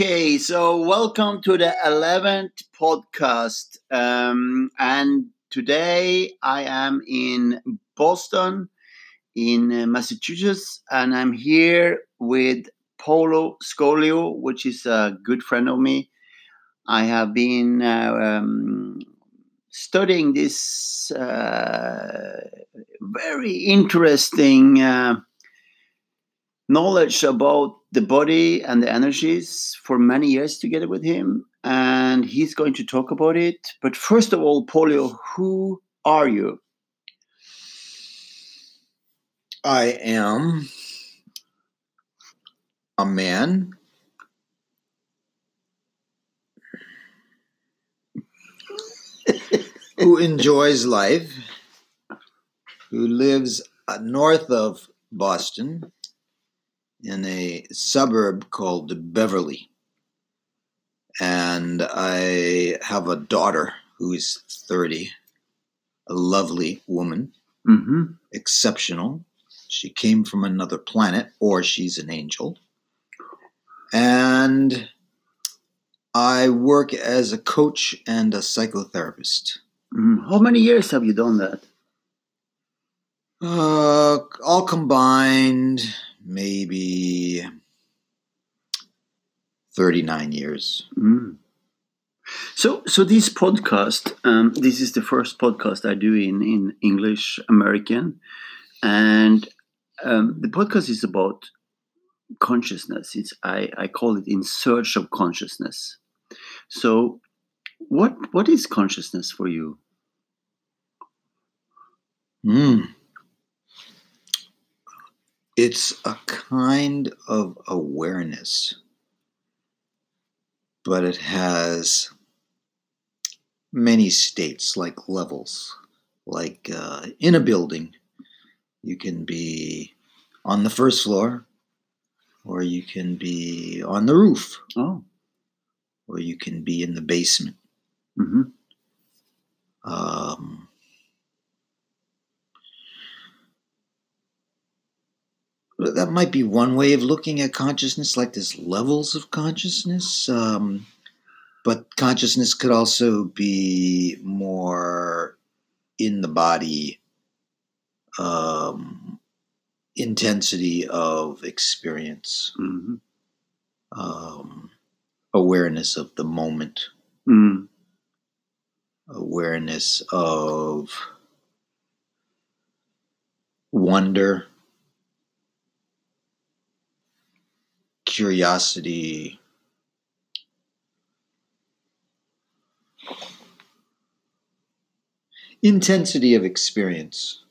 Okay, so welcome to the 11th podcast. Um, and today I am in Boston, in uh, Massachusetts, and I'm here with Polo Scolio, which is a good friend of me. I have been uh, um, studying this uh, very interesting uh, knowledge about the body and the energies for many years together with him, and he's going to talk about it. But first of all, Polio, who are you? I am a man who enjoys life, who lives north of Boston in a suburb called Beverly. And I have a daughter who is 30, a lovely woman, Mm-hmm. exceptional. She came from another planet, or she's an angel. And I work as a coach and a psychotherapist. Mhm. How many years have you done that? Uh, all combined, maybe 39 years. Mm. So, so this podcast, um, this is the first podcast I do in in English American, and um, the podcast is about consciousness. It's I I call it in search of consciousness. So, what what is consciousness for you? Hmm. It's a kind of awareness, but it has many states, like levels. Like uh, in a building, you can be on the first floor, or you can be on the roof, Oh, or you can be in the basement. hmm Um, that might be one way of looking at consciousness, like there's levels of consciousness. Um, but consciousness could also be more in the body, um, intensity of experience, hmm um, awareness of the moment, mm awareness of wonder, curiosity, intensity of experience.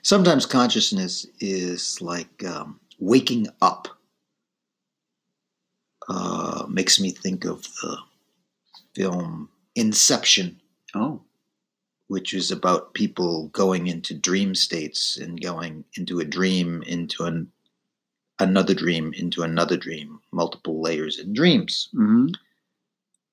Sometimes consciousness is like um, waking up. Uh, makes me think of the film Inception, Oh, which is about people going into dream states and going into a dream, into an, another dream, into another dream, multiple layers in dreams. hmm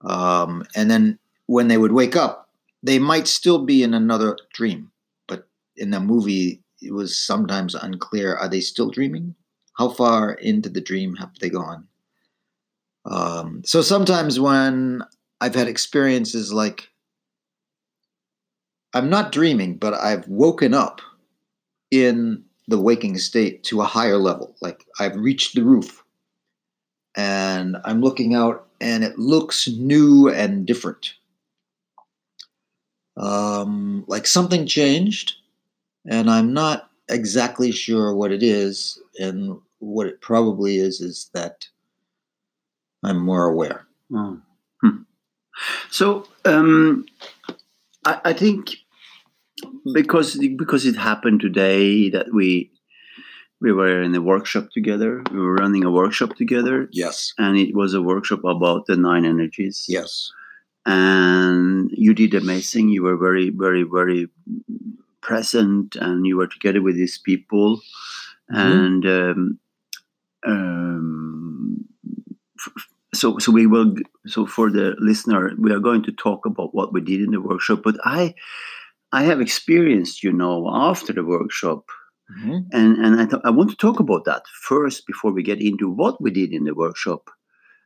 Um, and then when they would wake up, they might still be in another dream. But in the movie, it was sometimes unclear are they still dreaming? How far into the dream have they gone? Um, so sometimes when I've had experiences like I'm not dreaming, but I've woken up in the waking state to a higher level. Like I've reached the roof and I'm looking out and it looks new and different. Um, like something changed and I'm not exactly sure what it is. And what it probably is is that I'm more aware. Oh. Hmm. So um, I, I think because because it happened today that we we were in a workshop together. We were running a workshop together, Yes. and it was a workshop about the nine energies. Yes. and you did amazing. You were very, very, very present, and you were together with these people, Mhm. and um, um, so so we will. So for the listener, we are going to talk about what we did in the workshop. But I, I have experienced, you know, after the workshop, Mhm. And and I thought I want to talk about that first before we get into what we did in the workshop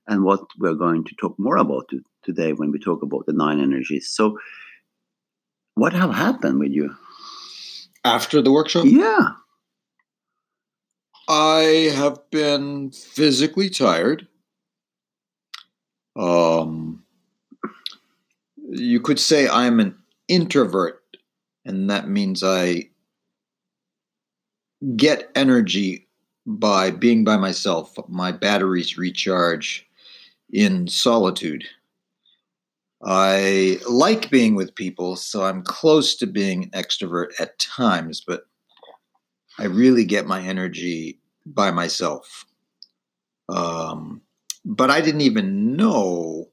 and what we're going to talk more about to, today when we talk about the nine energies. So what have happened with you? After the workshop, Yeah. I have been physically tired. Um, you could say I'm an introvert, and that means I get energy by being by myself. My batteries recharge in solitude. I like being with people, so I'm close to being an extrovert at times, but I really get my energy by myself. Um, but I didn't even know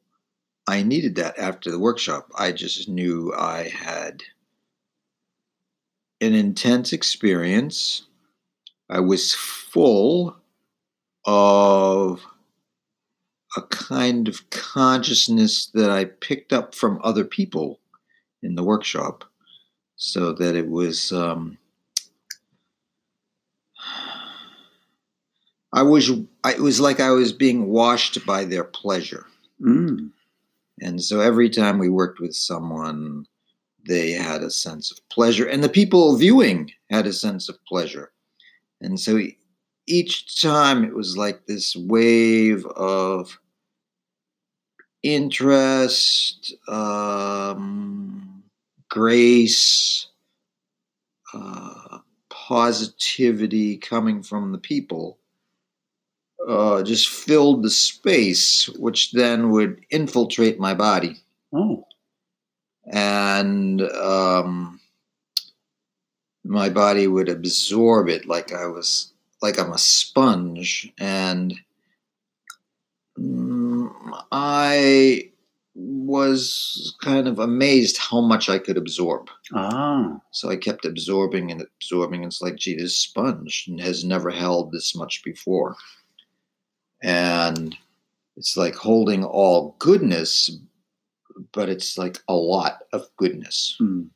I needed that after the workshop. I just knew I had an intense experience. I was full of a kind of consciousness that I picked up from other people in the workshop, so that it was. Um, I was. I, it was like I was being washed by their pleasure. Mm. And so every time we worked with someone, they had a sense of pleasure, and the people viewing had a sense of pleasure. And so each time it was like this wave of interest, um, grace, uh, positivity coming from the people. Uh, just filled the space, which then would infiltrate my body Oh. And um, my body would absorb it like I was like I'm a sponge, and mm, I was kind of amazed how much I could absorb. Ah. So I kept absorbing and absorbing. It's like, gee, this sponge has never held this much before, and it's like holding all goodness, but it's like a lot of goodness. Mm.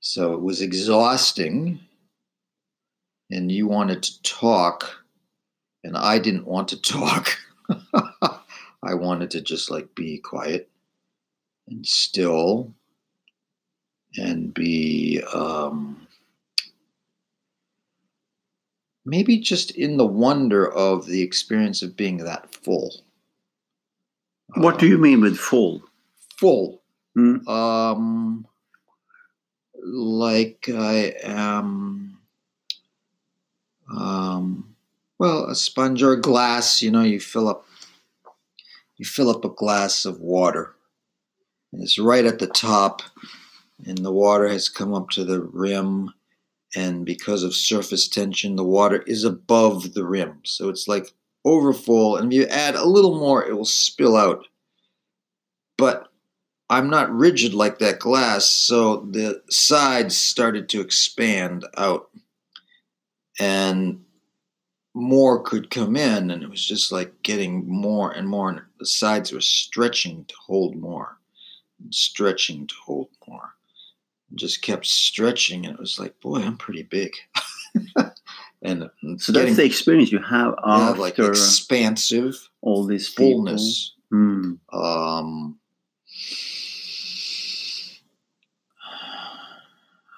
So it was exhausting, and you wanted to talk, and I didn't want to talk. I wanted to just like be quiet and still and be um, maybe just in the wonder of the experience of being that full. What do Um, you mean with full? Full. Mm. Um, like I am, um, well, a sponge or a glass. You know, you fill up, you fill up a glass of water, and it's right at the top, and the water has come up to the rim, and because of surface tension, the water is above the rim, so it's like overfull. And if you add a little more, it will spill out. But I'm not rigid like that glass, so the sides started to expand out and more could come in, and it was just like getting more and more, and the sides were stretching to hold more, and stretching to hold more. And just kept stretching, and it was like, boy, I'm pretty big. and So that's the experience you have yeah, after like expansive all this fullness. Mm. um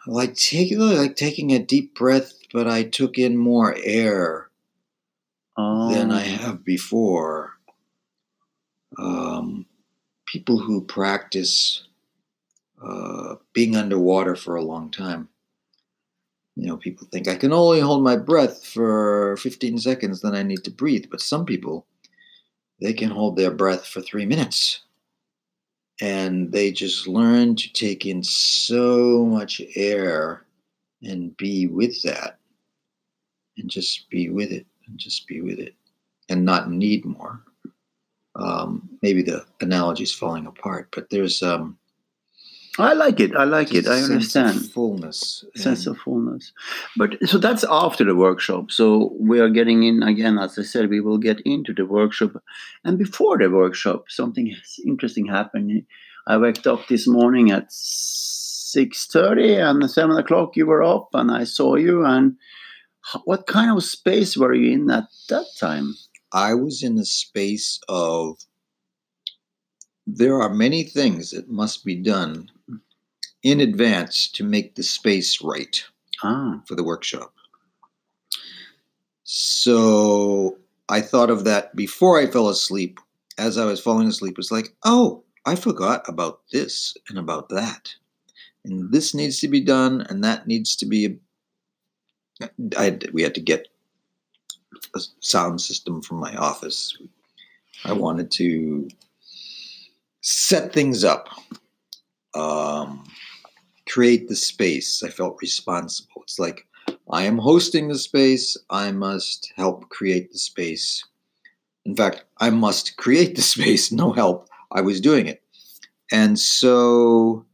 like taking like taking a deep breath but i took in more air Oh. than i have before. Um people who practice uh being underwater for a long time. You know people think i can only hold my breath for 15 seconds then i need to breathe but some people they can hold their breath for three minutes and they just learn to take in so much air and be with that and just be with it and just be with it and not need more. Um, maybe the analogy is falling apart but there's um I like it. I like it. just a I sense of understand. fullness sense and- of fullness. But so that's after the workshop. So we are getting in again, as I said, we will get into the workshop. And before the workshop, something interesting happened. I waked up this morning at six thirty, and seven o'clock you were up, and I saw you. And what kind of space were you in at that time? I was in the space of there are many things that must be done in advance to make the space right Ah, for the workshop. So I thought of that before I fell asleep. As I was falling asleep, it's like, oh, I forgot about this and about that. And this needs to be done, and that needs to be. I we had to get a sound system from my office. I wanted to set things up, um, create the space. I felt responsible. It's like I am hosting the space. I must help create the space. In fact, I must create the space. No help. I was doing it. And so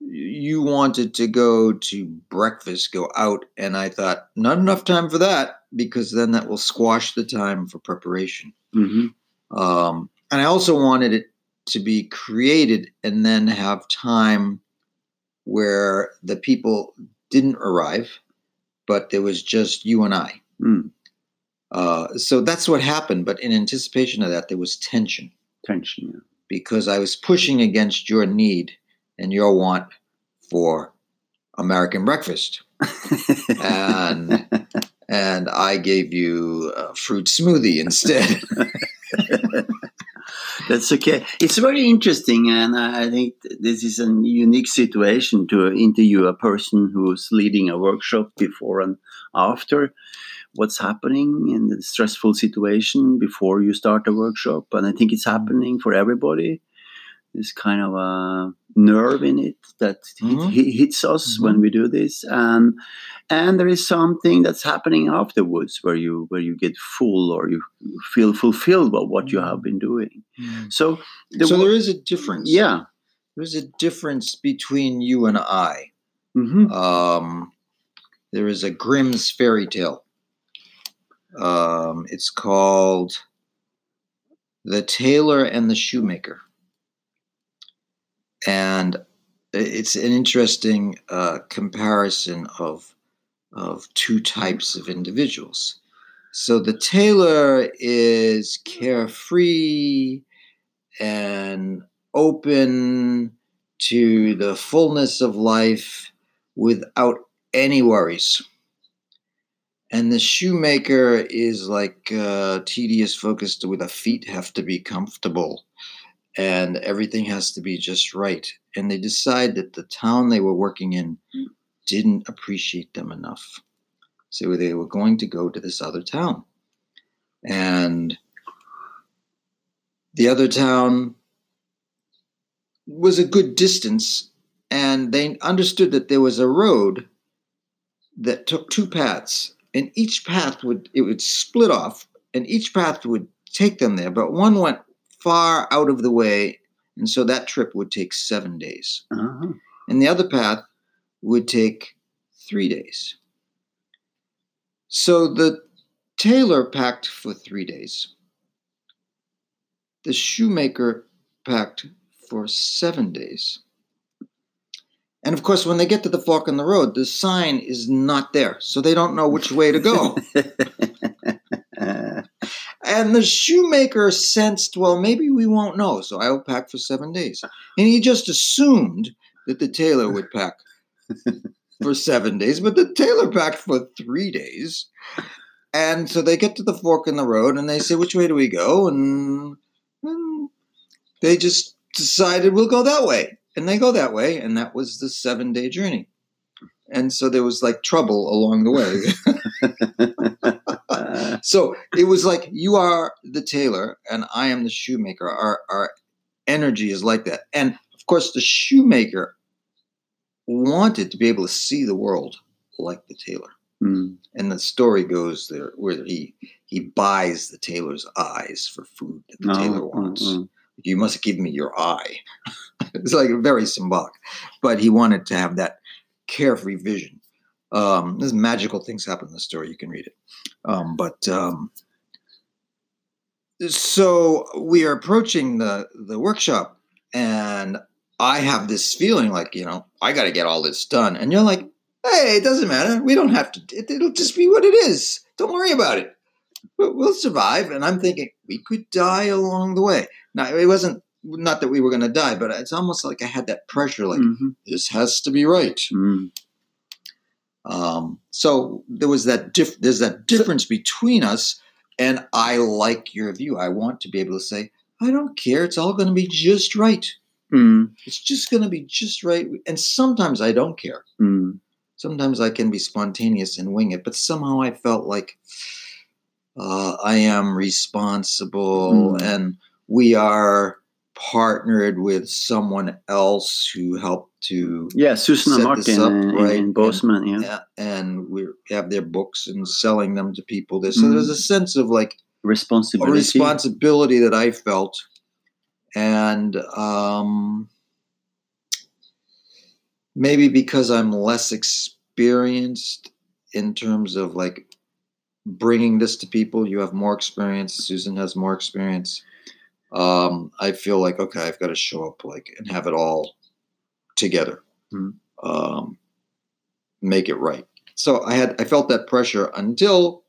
you wanted to go to breakfast, go out, and I thought, not enough time for that because then that will squash the time for preparation. hmm Um, and I also wanted it to be created and then have time where the people didn't arrive, but there was just you and I. Mm. Uh, so that's what happened. But in anticipation of that, there was tension tension. because I was pushing against your need and your want for American breakfast. And and I gave you a fruit smoothie instead. That's okay. It's very interesting, and I think this is a unique situation to interview a person who's leading a workshop before and after what's happening in the stressful situation before you start a workshop. And I think it's happening for everybody. There's kind of a nerve in it that Mhm. hit- hits us when we do this, and and there is something that's happening afterwards where you where you get full or you feel fulfilled by what you have been doing. So, the so there is a difference. yeah. There's a difference between you and I. hmm Um, there is a Grimm's fairy tale. Um, it's called The Tailor and the Shoemaker. And it's an interesting uh, comparison of, of two types of individuals. So the tailor is carefree and open to the fullness of life without any worries. And the shoemaker is like uh, tedious, focused, with the feet have to be comfortable and everything has to be just right. And they decide that the town they were working in didn't appreciate them enough. So they were going to go to this other town. And the other town was a good distance, and they understood that there was a road that took two paths, and each path would it would split off, and each path would take them there, but one went far out of the way, and so that trip would take seven days, Uh-huh. and the other path would take three days. So the tailor packed for three days. The shoemaker packed for seven days. And of course, when they get to the fork in the road, the sign is not there. So they don't know which way to go. And the shoemaker sensed, well, maybe we won't know. So I'll pack for seven days. And he just assumed that the tailor would pack for seven days, but the tailor packed for three days. And so they get to the fork in the road and they say, which way do we go? And, and they just decided we'll go that way. And they go that way. And that was the seven day journey. And so there was like trouble along the way. so it was like you are the tailor and I am the shoemaker. Our, our energy is like that. And of course, the shoemaker wanted to be able to see the world like the tailor. mm, And the story goes there where he he buys the tailor's eyes for food that the tailor mm, wants. mm. You must give me your eye. it's like very symbolic, but he wanted to have that carefree vision. Um, there's magical things happen in the story. You can read it. Um, but um, so we are approaching the the workshop, and I have this feeling like, you know, I got to get all this done. And you're like, hey, it doesn't matter. We don't have to, it, it'll just be what it is. Don't worry about it. We'll, survive. And I'm thinking, we could die along the way. Now, it wasn't, not that we were going to die, but it's almost like I had that pressure, like, Mhm. this has to be right. Mm. Um, so there was that diff- there's that difference between us, and I like your view. I want to be able to say, I don't care. It's all going to be just right. Mm. It's just going to be just right. And sometimes I don't care. Mm. Sometimes I can be spontaneous and wing it. But somehow I felt like uh, I am responsible, Mm. and we are partnered with someone else who helped to Yeah, Susan and Martin up, in, right, and- Bozeman. Yeah. Yeah, and we have their books and selling them to people. There, so Mm. there's a sense of like a responsibility. responsibility that I felt, and um, maybe because I'm less experienced in terms of like bringing this to people. You have more experience. Susan has more experience. Um, I feel like okay, I've got to show up like and have it all together. Mm. Um, make it right. So I had I felt that pressure until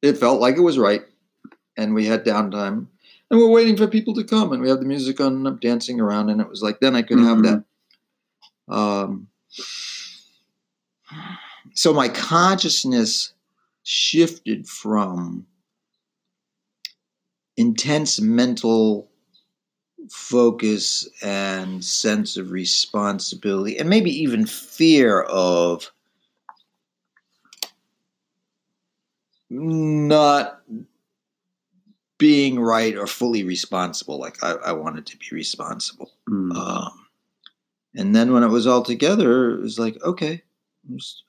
it felt like it was right, and we had downtime, and we're waiting for people to come, and we have the music on, and I'm dancing around, and it was like then I could have that. Um, so my consciousness shifted from intense mental focus and sense of responsibility and maybe even fear of not being right or fully responsible like i, I wanted to be responsible Mm. um, and then when it was all together it was like okay let's-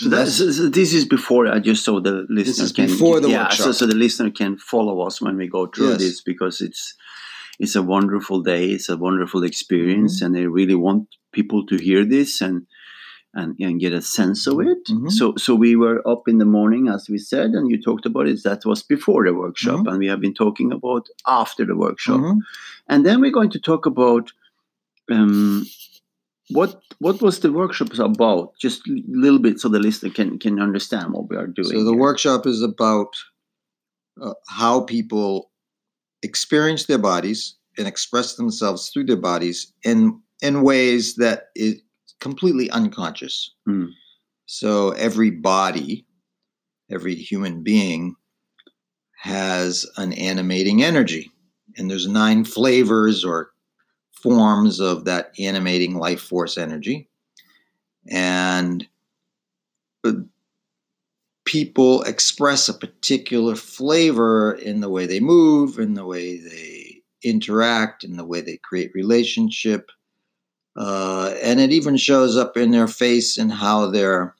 So, that, so, this is before I just so the listener is can before the yeah, so, so the listener can follow us when we go through Yes. this because it's it's a wonderful day, it's a wonderful experience, Mm-hmm. and I really want people to hear this and and, and get a sense of it. Mhm. So so we were up in the morning as we said, and you talked about it. That was before the workshop, Mhm. and we have been talking about after the workshop. Mhm. And then we're going to talk about um, what what was the workshop about? Just a little bit, so the listener can can understand what we are doing. So the here. workshop is about uh, how people experience their bodies and express themselves through their bodies in in ways that is completely unconscious. Hmm. So every body, every human being has an animating energy, and there's nine flavors or forms of that animating life force energy, and people express a particular flavor in the way they move, in the way they interact, in the way they create relationship. Uh, and it even shows up in their face and how their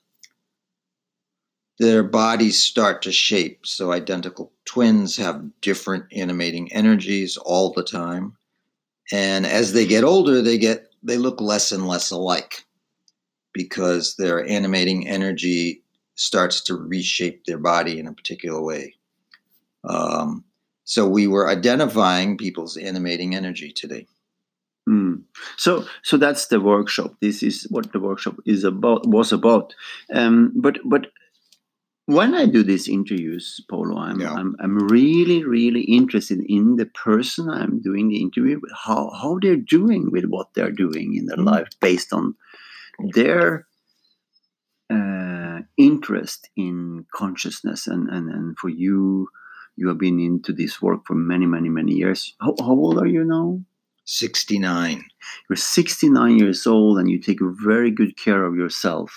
their bodies start to shape. So identical twins have different animating energies all the time. And as they get older, they get they look less and less alike because their animating energy starts to reshape their body in a particular way. Um, so we were identifying people's animating energy today. Hmm. So so that's the workshop. This is what the workshop is about was about. Um, but but when I do these interviews, Polo, I'm, Yeah. I'm I'm really really interested in the person I'm doing the interview with, how how they're doing with what they're doing in their Mm. life based on their interest in consciousness and, and and for you you have been into this work for many many many years. How, how old are you now? 69. you're 69 years old and you take very good care of yourself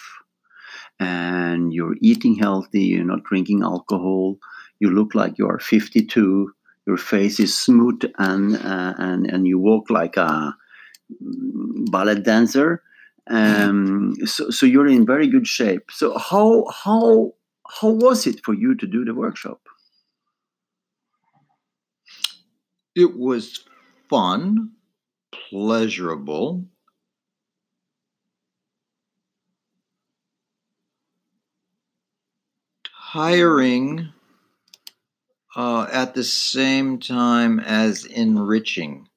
and you're eating healthy you're not drinking alcohol you look like you are 52 your face is smooth and uh, and and you walk like a mm, ballet dancer um, so, so you're in very good shape so how how how was it for you to do the workshop It was fun, pleasurable. Tiring uh, at the same time as enriching.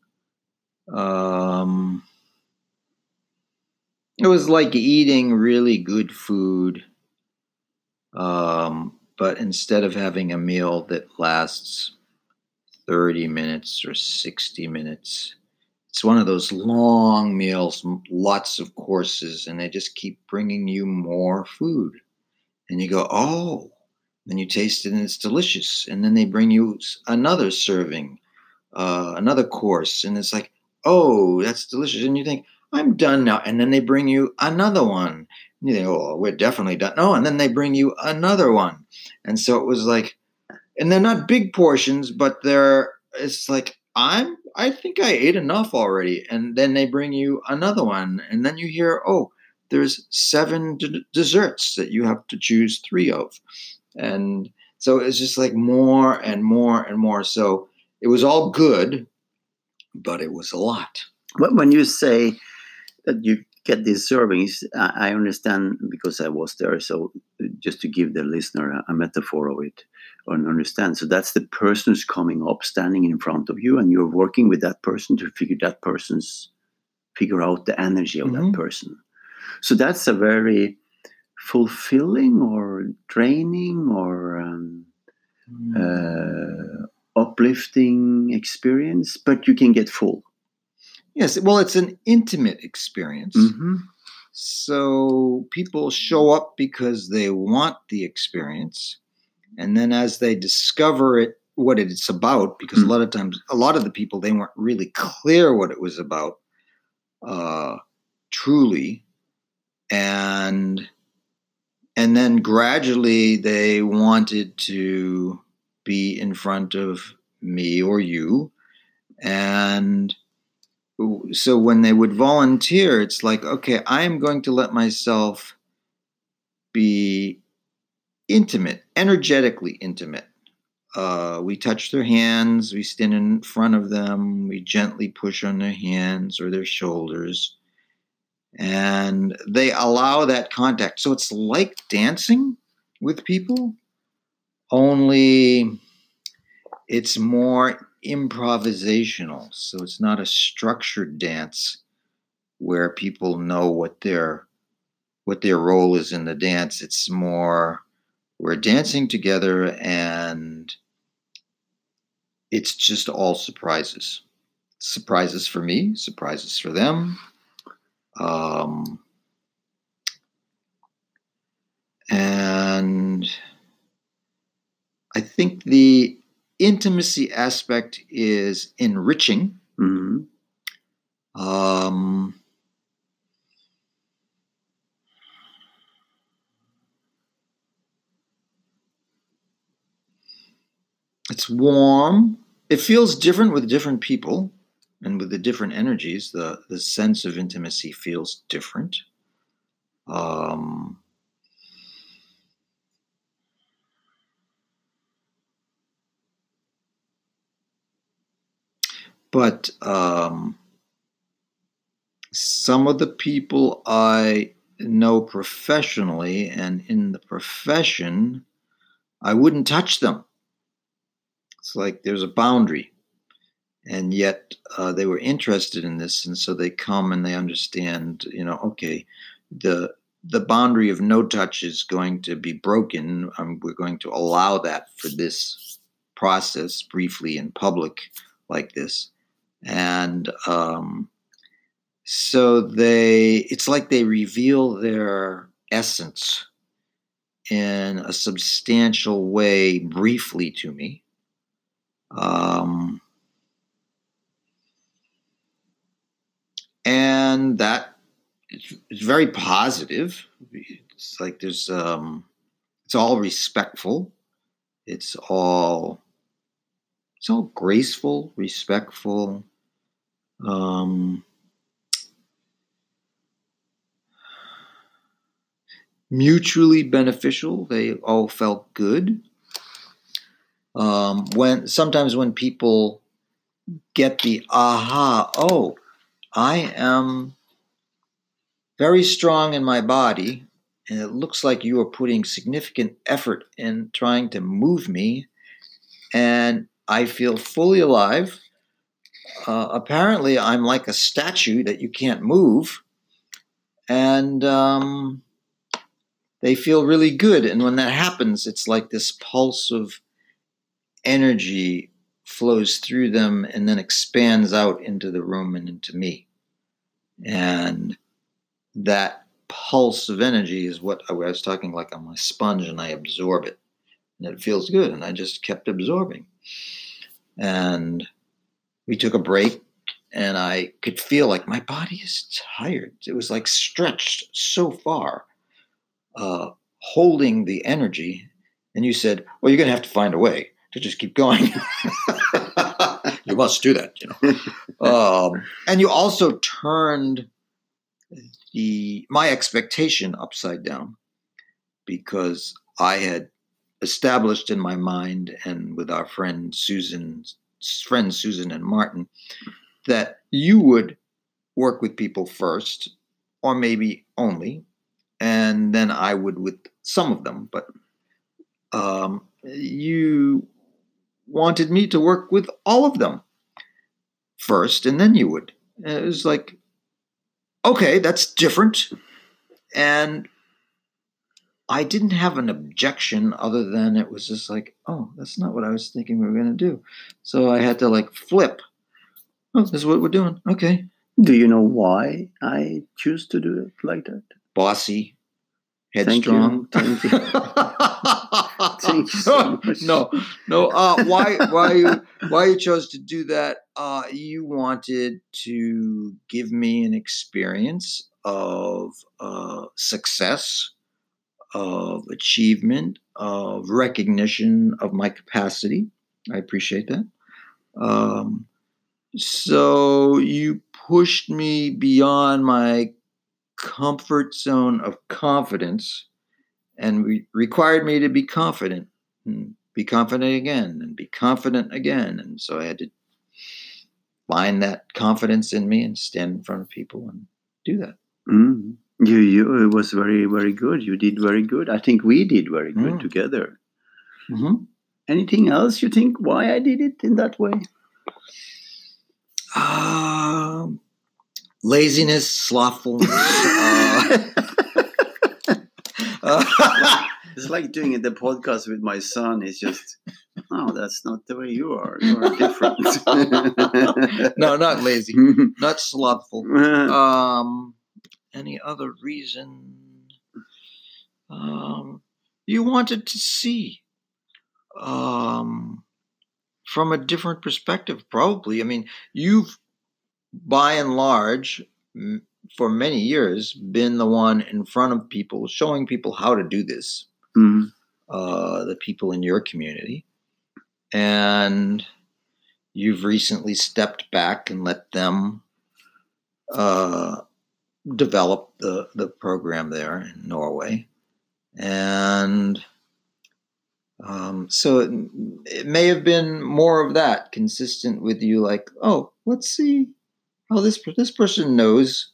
Um, it was like eating really good food, um, but instead of having a meal that lasts 30 minutes or 60 minutes, it's one of those long meals, lots of courses, and they just keep bringing you more food. And you go, oh, then you taste it and it's delicious. And then they bring you another serving, uh, another course, and it's like, oh, that's delicious. And you think, I'm done now. And then they bring you another one. And you think, oh, we're definitely done. No, and then they bring you another one. And so it was like, and they're not big portions, but they're, it's like, I'm, I think I ate enough already. And then they bring you another one. And then you hear, oh, there's seven d- desserts that you have to choose three of. And so it's just like more and more and more. So it was all good, but it was a lot. When you say you get these servings, I understand because I was there. So just to give the listener a metaphor of it and understand. So that's the person who's coming up, standing in front of you, and you're working with that person to figure that person's figure out the energy of mm-hmm. that person. So that's a very fulfilling or draining or um, mm. uh, uplifting experience, but you can get full. Yes, well, it's an intimate experience. Mm-hmm. So people show up because they want the experience. And then as they discover it, what it's about, because mm-hmm. a lot of times, a lot of the people, they weren't really clear what it was about uh, truly. And and then gradually they wanted to be in front of me or you and so when they would volunteer, it's like, okay, I am going to let myself be intimate, energetically intimate. Uh, we touch their hands, we stand in front of them, we gently push on their hands or their shoulders, and they allow that contact. So it's like dancing with people, only it's more improvisational. So it's not a structured dance where people know what their what their role is in the dance. It's more we're dancing together and it's just all surprises. Surprises for me, surprises for them. Um, and I think the intimacy aspect is enriching. Mm-hmm. Um, it's warm. It feels different with different people and with the different energies. The, the sense of intimacy feels different. Um, but um, some of the people I know professionally and in the profession, I wouldn't touch them. It's like there's a boundary. And yet uh, they were interested in this, and so they come and they understand. You know, okay, the the boundary of no touch is going to be broken. Um, we're going to allow that for this process briefly in public like this and um, so they it's like they reveal their essence in a substantial way briefly to me. Um, and that it's very positive. It's like there's um, it's all respectful. It's all it's all graceful respectful um, mutually beneficial. They all felt good. Um, when sometimes when people get the aha, oh, I am very strong in my body, and it looks like you are putting significant effort in trying to move me, and I feel fully alive uh, apparently I'm like a statue that you can't move. and um, they feel really good. And when that happens, it's like this pulse of energy flows through them and then expands out into the room and into me. And that pulse of energy is what I was talking like I'm a sponge and I absorb it. And it feels good. And I just kept absorbing. And we took a break and I could feel like my body is tired. It was like stretched so far, uh, holding the energy. And you said, Well, you're going to have to find a way to just keep going. you must do that, you know. Um, and you also turned the my expectation upside down because I had established in my mind and with our friend Susan, friends Susan and Martin, that you would work with people first, or maybe only, and then I would with some of them. But um, you wanted me to work with all of them first, and then you would. And it was like, okay, that's different. And I didn't have an objection other than it was just like, oh, that's not what I was thinking we were going to do. So I had to like flip. Oh, this is what we're doing. Okay. Do you know why I choose to do it like that? Bossy, Thank you. headstrong. Thank you. Thank you so much. no, no. Uh, why, why you, why you chose to do that? Uh, you wanted to give me an experience of uh, success, of achievement, of recognition of my capacity. I appreciate that. Um, so you pushed me beyond my comfort zone of confidence and re- required me to be confident and be confident again and be confident again and so i had to find that confidence in me and stand in front of people and do that Mm. You, you, it was very, very good. You did very good. I think we did very good Mm. together. mm-hmm. Anything else you think why I did it in that way? um, laziness slothfulness uh, uh, It's like doing the podcast with my son. It's just, oh, that's not the way you are. You are different. no not lazy not slothful um any other reason um you wanted to see um from a different perspective probably i mean you've by and large m- for many years been the one in front of people showing people how to do this Mm. uh the people in your community and you've recently stepped back and let them uh, develop the, the program there in Norway. And um, so it, it may have been more of that, consistent with you, like, oh, let's see how this this person knows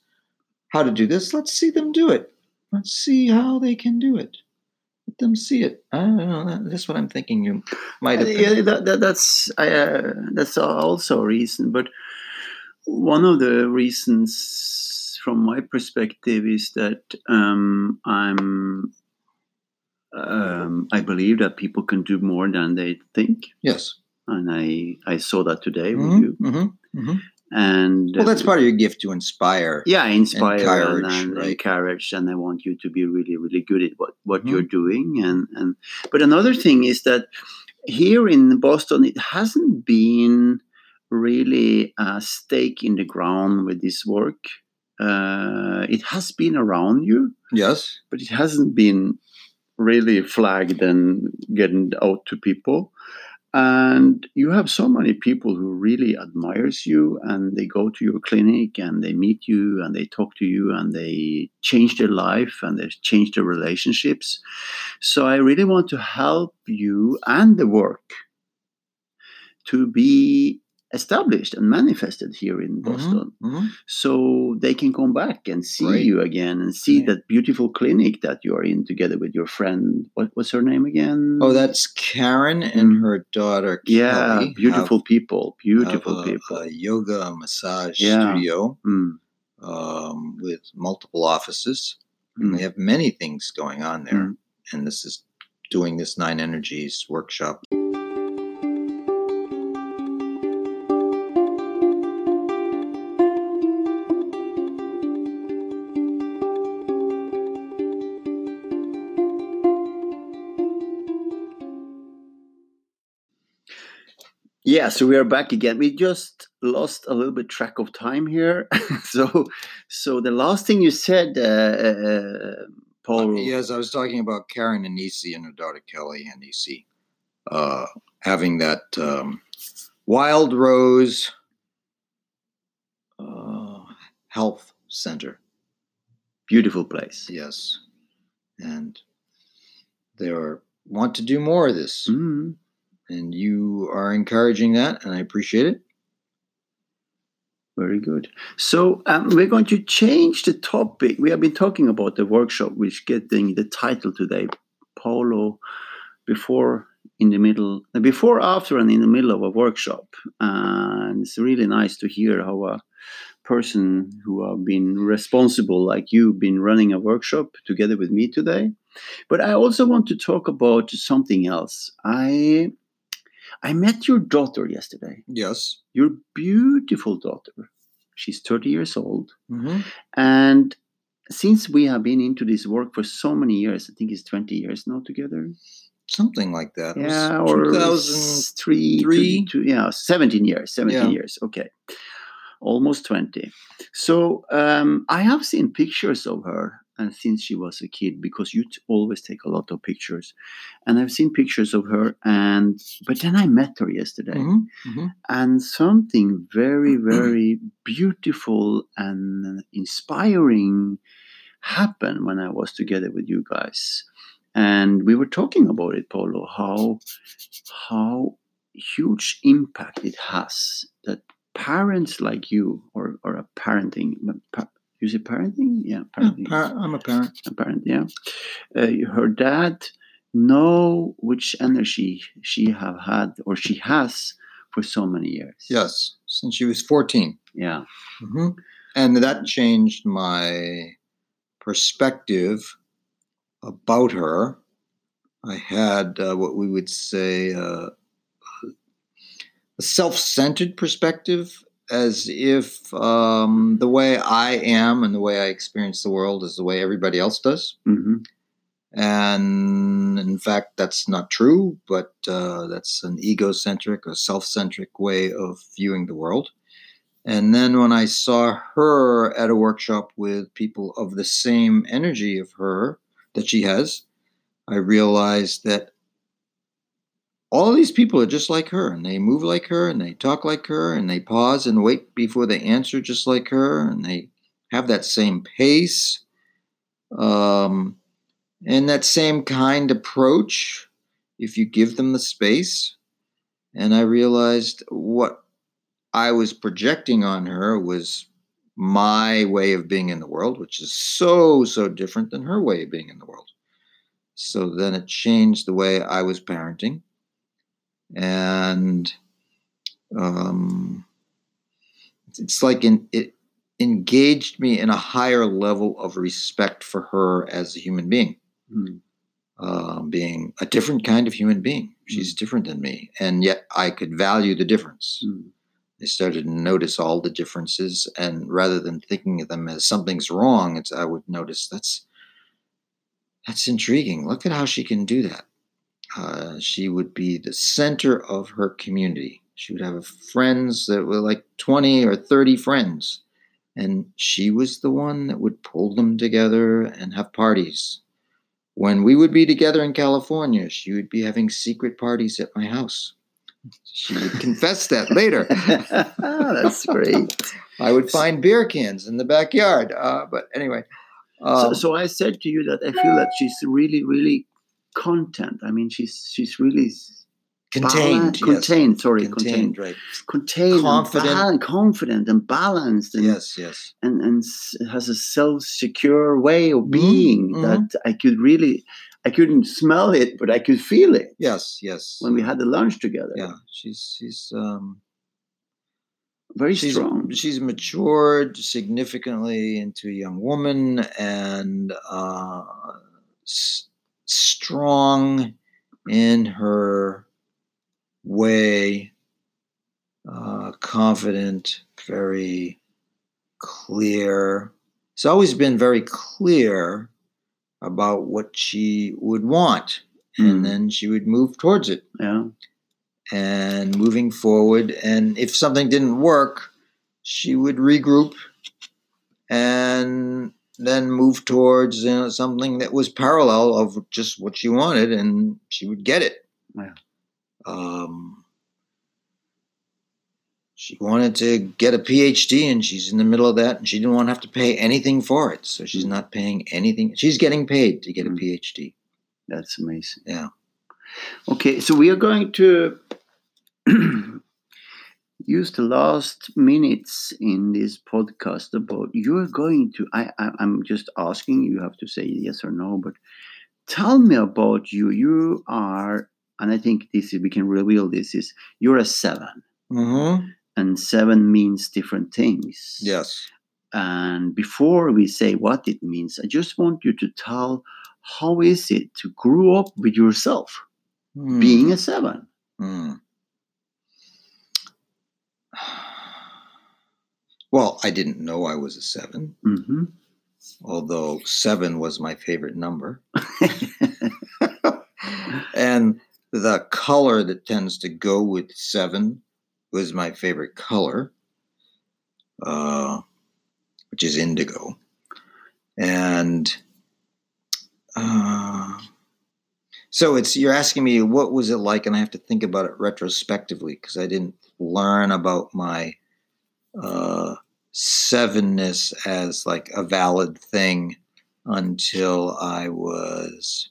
how to do this. Let's see them do it. Let's see how they can do it. Let them see it. I don't know. that- That's what I'm thinking. You might have. Yeah, that, that, that's uh, that's also a reason. But one of the reasons, from my perspective, is that um, I'm um, I believe that people can do more than they think, Yes. and I I saw that today with Mhm, you. mhm, mhm. And Well, that's part of your gift to inspire. yeah, inspire Encourage, and, right. encourage, and I want you to be really, really good at what what Mhm. you're doing. And and but another thing is that here in Boston, it hasn't been really a stake in the ground with this work. Uh, it has been around you, Yes. but it hasn't been really flagged and getting out to people. And you have so many people who really admires you and they go to your clinic and they meet you and they talk to you and they change their life and they change their relationships. So I really want to help you and the work to be established and manifested here in Boston Mhm. so they can come back and see Right. you again and see that beautiful clinic that you are in together with your friend. What what's her name again? Oh, that's Karen and Mm. her daughter. yeah, Kelly beautiful people, beautiful have a, people. a yoga massage Yeah. studio. Mm. um, with multiple offices. And Mm. they have many things going on there. Mm. And this is doing this Nine Energies workshop. Yeah, so we are back again. We just lost a little bit track of time here. so, so the last thing you said, uh, uh, Paul. Yes, I was talking about Karen and Anisi and her daughter Kelly Anisi uh, having that um, Wild Rose uh, Health Center. Beautiful place. Yes, and they are, want to do more of this, Mm. And you are encouraging that, and I appreciate it. Very good. So um, we're going to change the topic. We have been talking about the workshop, which getting the title today, Paulo, before, in the middle, uh, before, after, and in the middle of a workshop. And it's really nice to hear how a person who have been responsible, like you, been running a workshop together with me today. But I also want to talk about something else. I I met your daughter yesterday Yes. your beautiful daughter. She's 30 years old. Mm-hmm. And since we have been into this work for so many years, I think it's 20 years now together. Something like that. Yeah, or 2003. three, two, yeah, 17 years, 17 Yeah. years. Okay. Almost 20. So um, I have seen pictures of her and since she was a kid because you t- always take a lot of pictures. And i've seen pictures of her and but then i met her yesterday. Mhm, mhm. and something very very beautiful and inspiring happened when i was together with you guys. And we were talking about it polo how how huge impact it has that parents like you or or a parenting pa- you say parenting yeah Yeah, parenting par- I'm a parent. a parent yeah uh, her dad know which energy she have had or she has for so many years Yes, since she was 14. yeah hmm And that changed my perspective about her. I had uh, what we would say uh, a self centered perspective, as if um, the way I am and the way I experience the world is the way everybody else does. hmm And in fact, that's not true, but uh, that's an egocentric or self centric way of viewing the world. And then when I saw her at a workshop with people of the same energy of her that she has, I realized that all these people are just like her and they move like her and they talk like her and they pause and wait before they answer just like her and they have that same pace um, and that same kind approach if you give them the space. And I realized what I was projecting on her was my way of being in the world, which is so, so different than her way of being in the world. So then it changed the way I was parenting. And um, it's like in, it engaged me in a higher level of respect for her as a human being Mm. uh, being a different kind of human being. She's different than me, and yet I could value the difference. Mm. I started to notice all the differences, and rather than thinking of them as something's wrong, it's I would notice that's that's intriguing. Look at how she can do that. Uh, she would be the center of her community. She would have friends that were like twenty or thirty friends, and she was the one that would pull them together and have parties when we would be together in California, she would be having secret parties at my house. She would confess that later. that's great I would find beer cans in the backyard. Uh, but anyway, so, um, so i said to you that i feel that she's really really content i mean she's she's really contained, yes. contained sorry contained, contained right? contained Confident. and confident and balanced and Yes, yes, and, and has a self-secure way of Mhm, being mhm. that I could really I couldn't smell it, but I could feel it yes, yes. when we had the lunch together. yeah, she's she's um, Very she's strong. she's matured significantly into a young woman and uh, s- strong in her way, uh, confident, very clear. It's always been very clear about what she would want, Mm. and then she would move towards it Yeah. and moving forward. And if something didn't work, she would regroup and then move towards you know, something that was parallel of just what she wanted, and she would get it. Yeah. Um, she wanted to get a PhD, and she's in the middle of that, and she didn't want to have to pay anything for it. So she's not paying anything. She's getting paid to get a Mm. PhD. That's amazing. Yeah. Okay, so we are going to use the last minutes in this podcast about you're going to. I, I I'm just asking. You have to say yes or no. But tell me about you. You are, and I think this is, we can reveal this is you're a seven, Mm-hmm. and seven means different things. Yes. And before we say what it means, I just want you to tell how is it to grow up with yourself Hmm. being a seven. Hmm. Well, I didn't know I was a seven, hmm although seven was my favorite number. and the color that tends to go with seven was my favorite color, uh, which is indigo. And uh, so it's you're asking me what was it like, and I have to think about it retrospectively because I didn't learn about my uh, sevenness as like a valid thing until I was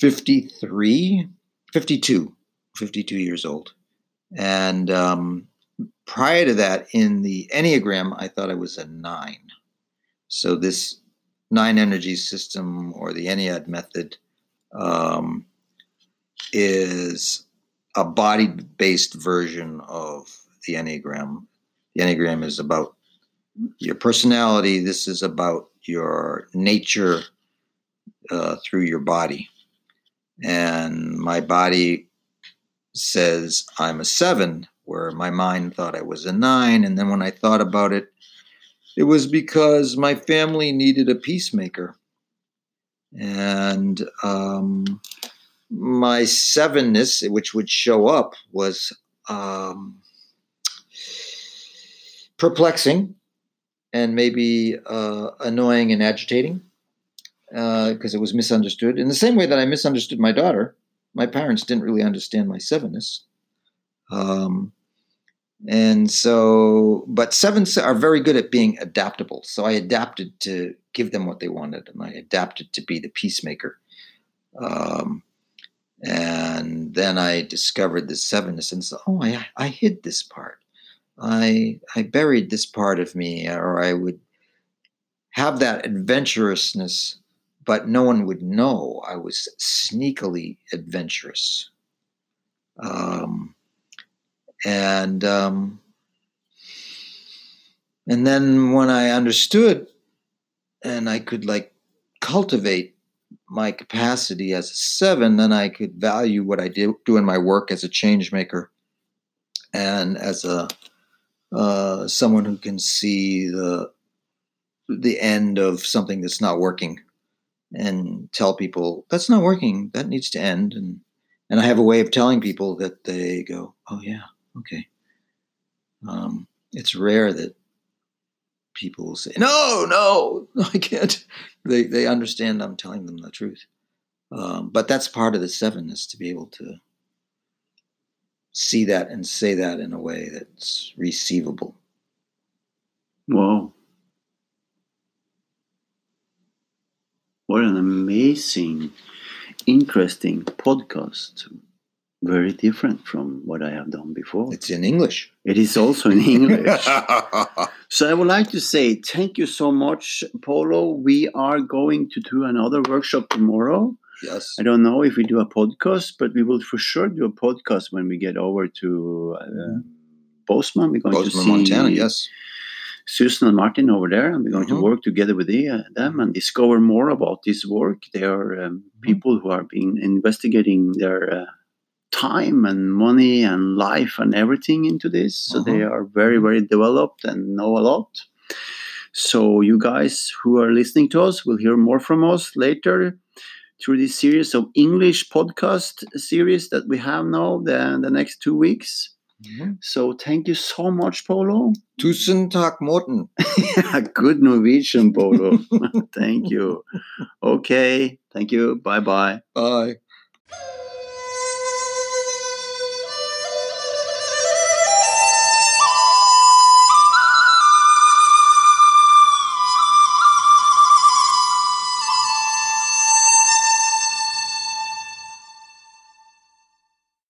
53, 52, 52 years old. And um, prior to that, in the Enneagram, I thought I was a nine. So this nine energy system or the Ennead method um, is a body based version of the Enneagram. The Enneagram is about your personality, this is about your nature uh, through your body. And my body says I'm a seven, where my mind thought I was a nine. And then when I thought about it, it was because my family needed a peacemaker. And um, my sevenness, which would show up, was um, perplexing and maybe uh, annoying and agitating because it was misunderstood. In the same way that I misunderstood my daughter, my parents didn't really understand my sevenness. Um, and so, but sevens are very good at being adaptable. So I adapted to give them what they wanted, and I adapted to be the peacemaker. Um, and then I discovered the sevenness and said, "Oh, I, I hid this part. I I buried this part of me, or I would have that adventurousness, but no one would know I was sneakily adventurous." Um, and um, and then when I understood, and I could like cultivate my capacity as a seven, then I could value what I do, do in my work as a change maker and as a uh, someone who can see the the end of something that's not working and tell people that's not working. That needs to end. And and I have a way of telling people that they go oh yeah okay. Um, it's rare that people say no no I can't. They they understand I'm telling them the truth. Um, but that's part of the seven is to be able to see that and say that in a way that's receivable Wow. What an amazing, interesting podcast. Very different from what I have done before. it's in English It is also in English. So I would like to say thank you so much, Polo. We are going to do another workshop tomorrow Yes. I don't know if we do a podcast, but we will for sure do a podcast when we get over to uh, Bozeman. We're going to see Montana. Yes. Susan and Martin over there, and we're going Mhm. to work together with the, uh, them and discover more about this work. They are um, people who are being investigating their uh, time and money and life and everything into this. So they are very, very developed and know a lot. So you guys who are listening to us will hear more from us later through this series of English podcast series that we have now the, the next two weeks. Mhm. So thank you so much, Polo. Tusen takk, Morten. Good Norwegian, Polo. thank you. Okay. Thank you. Bye bye. Bye.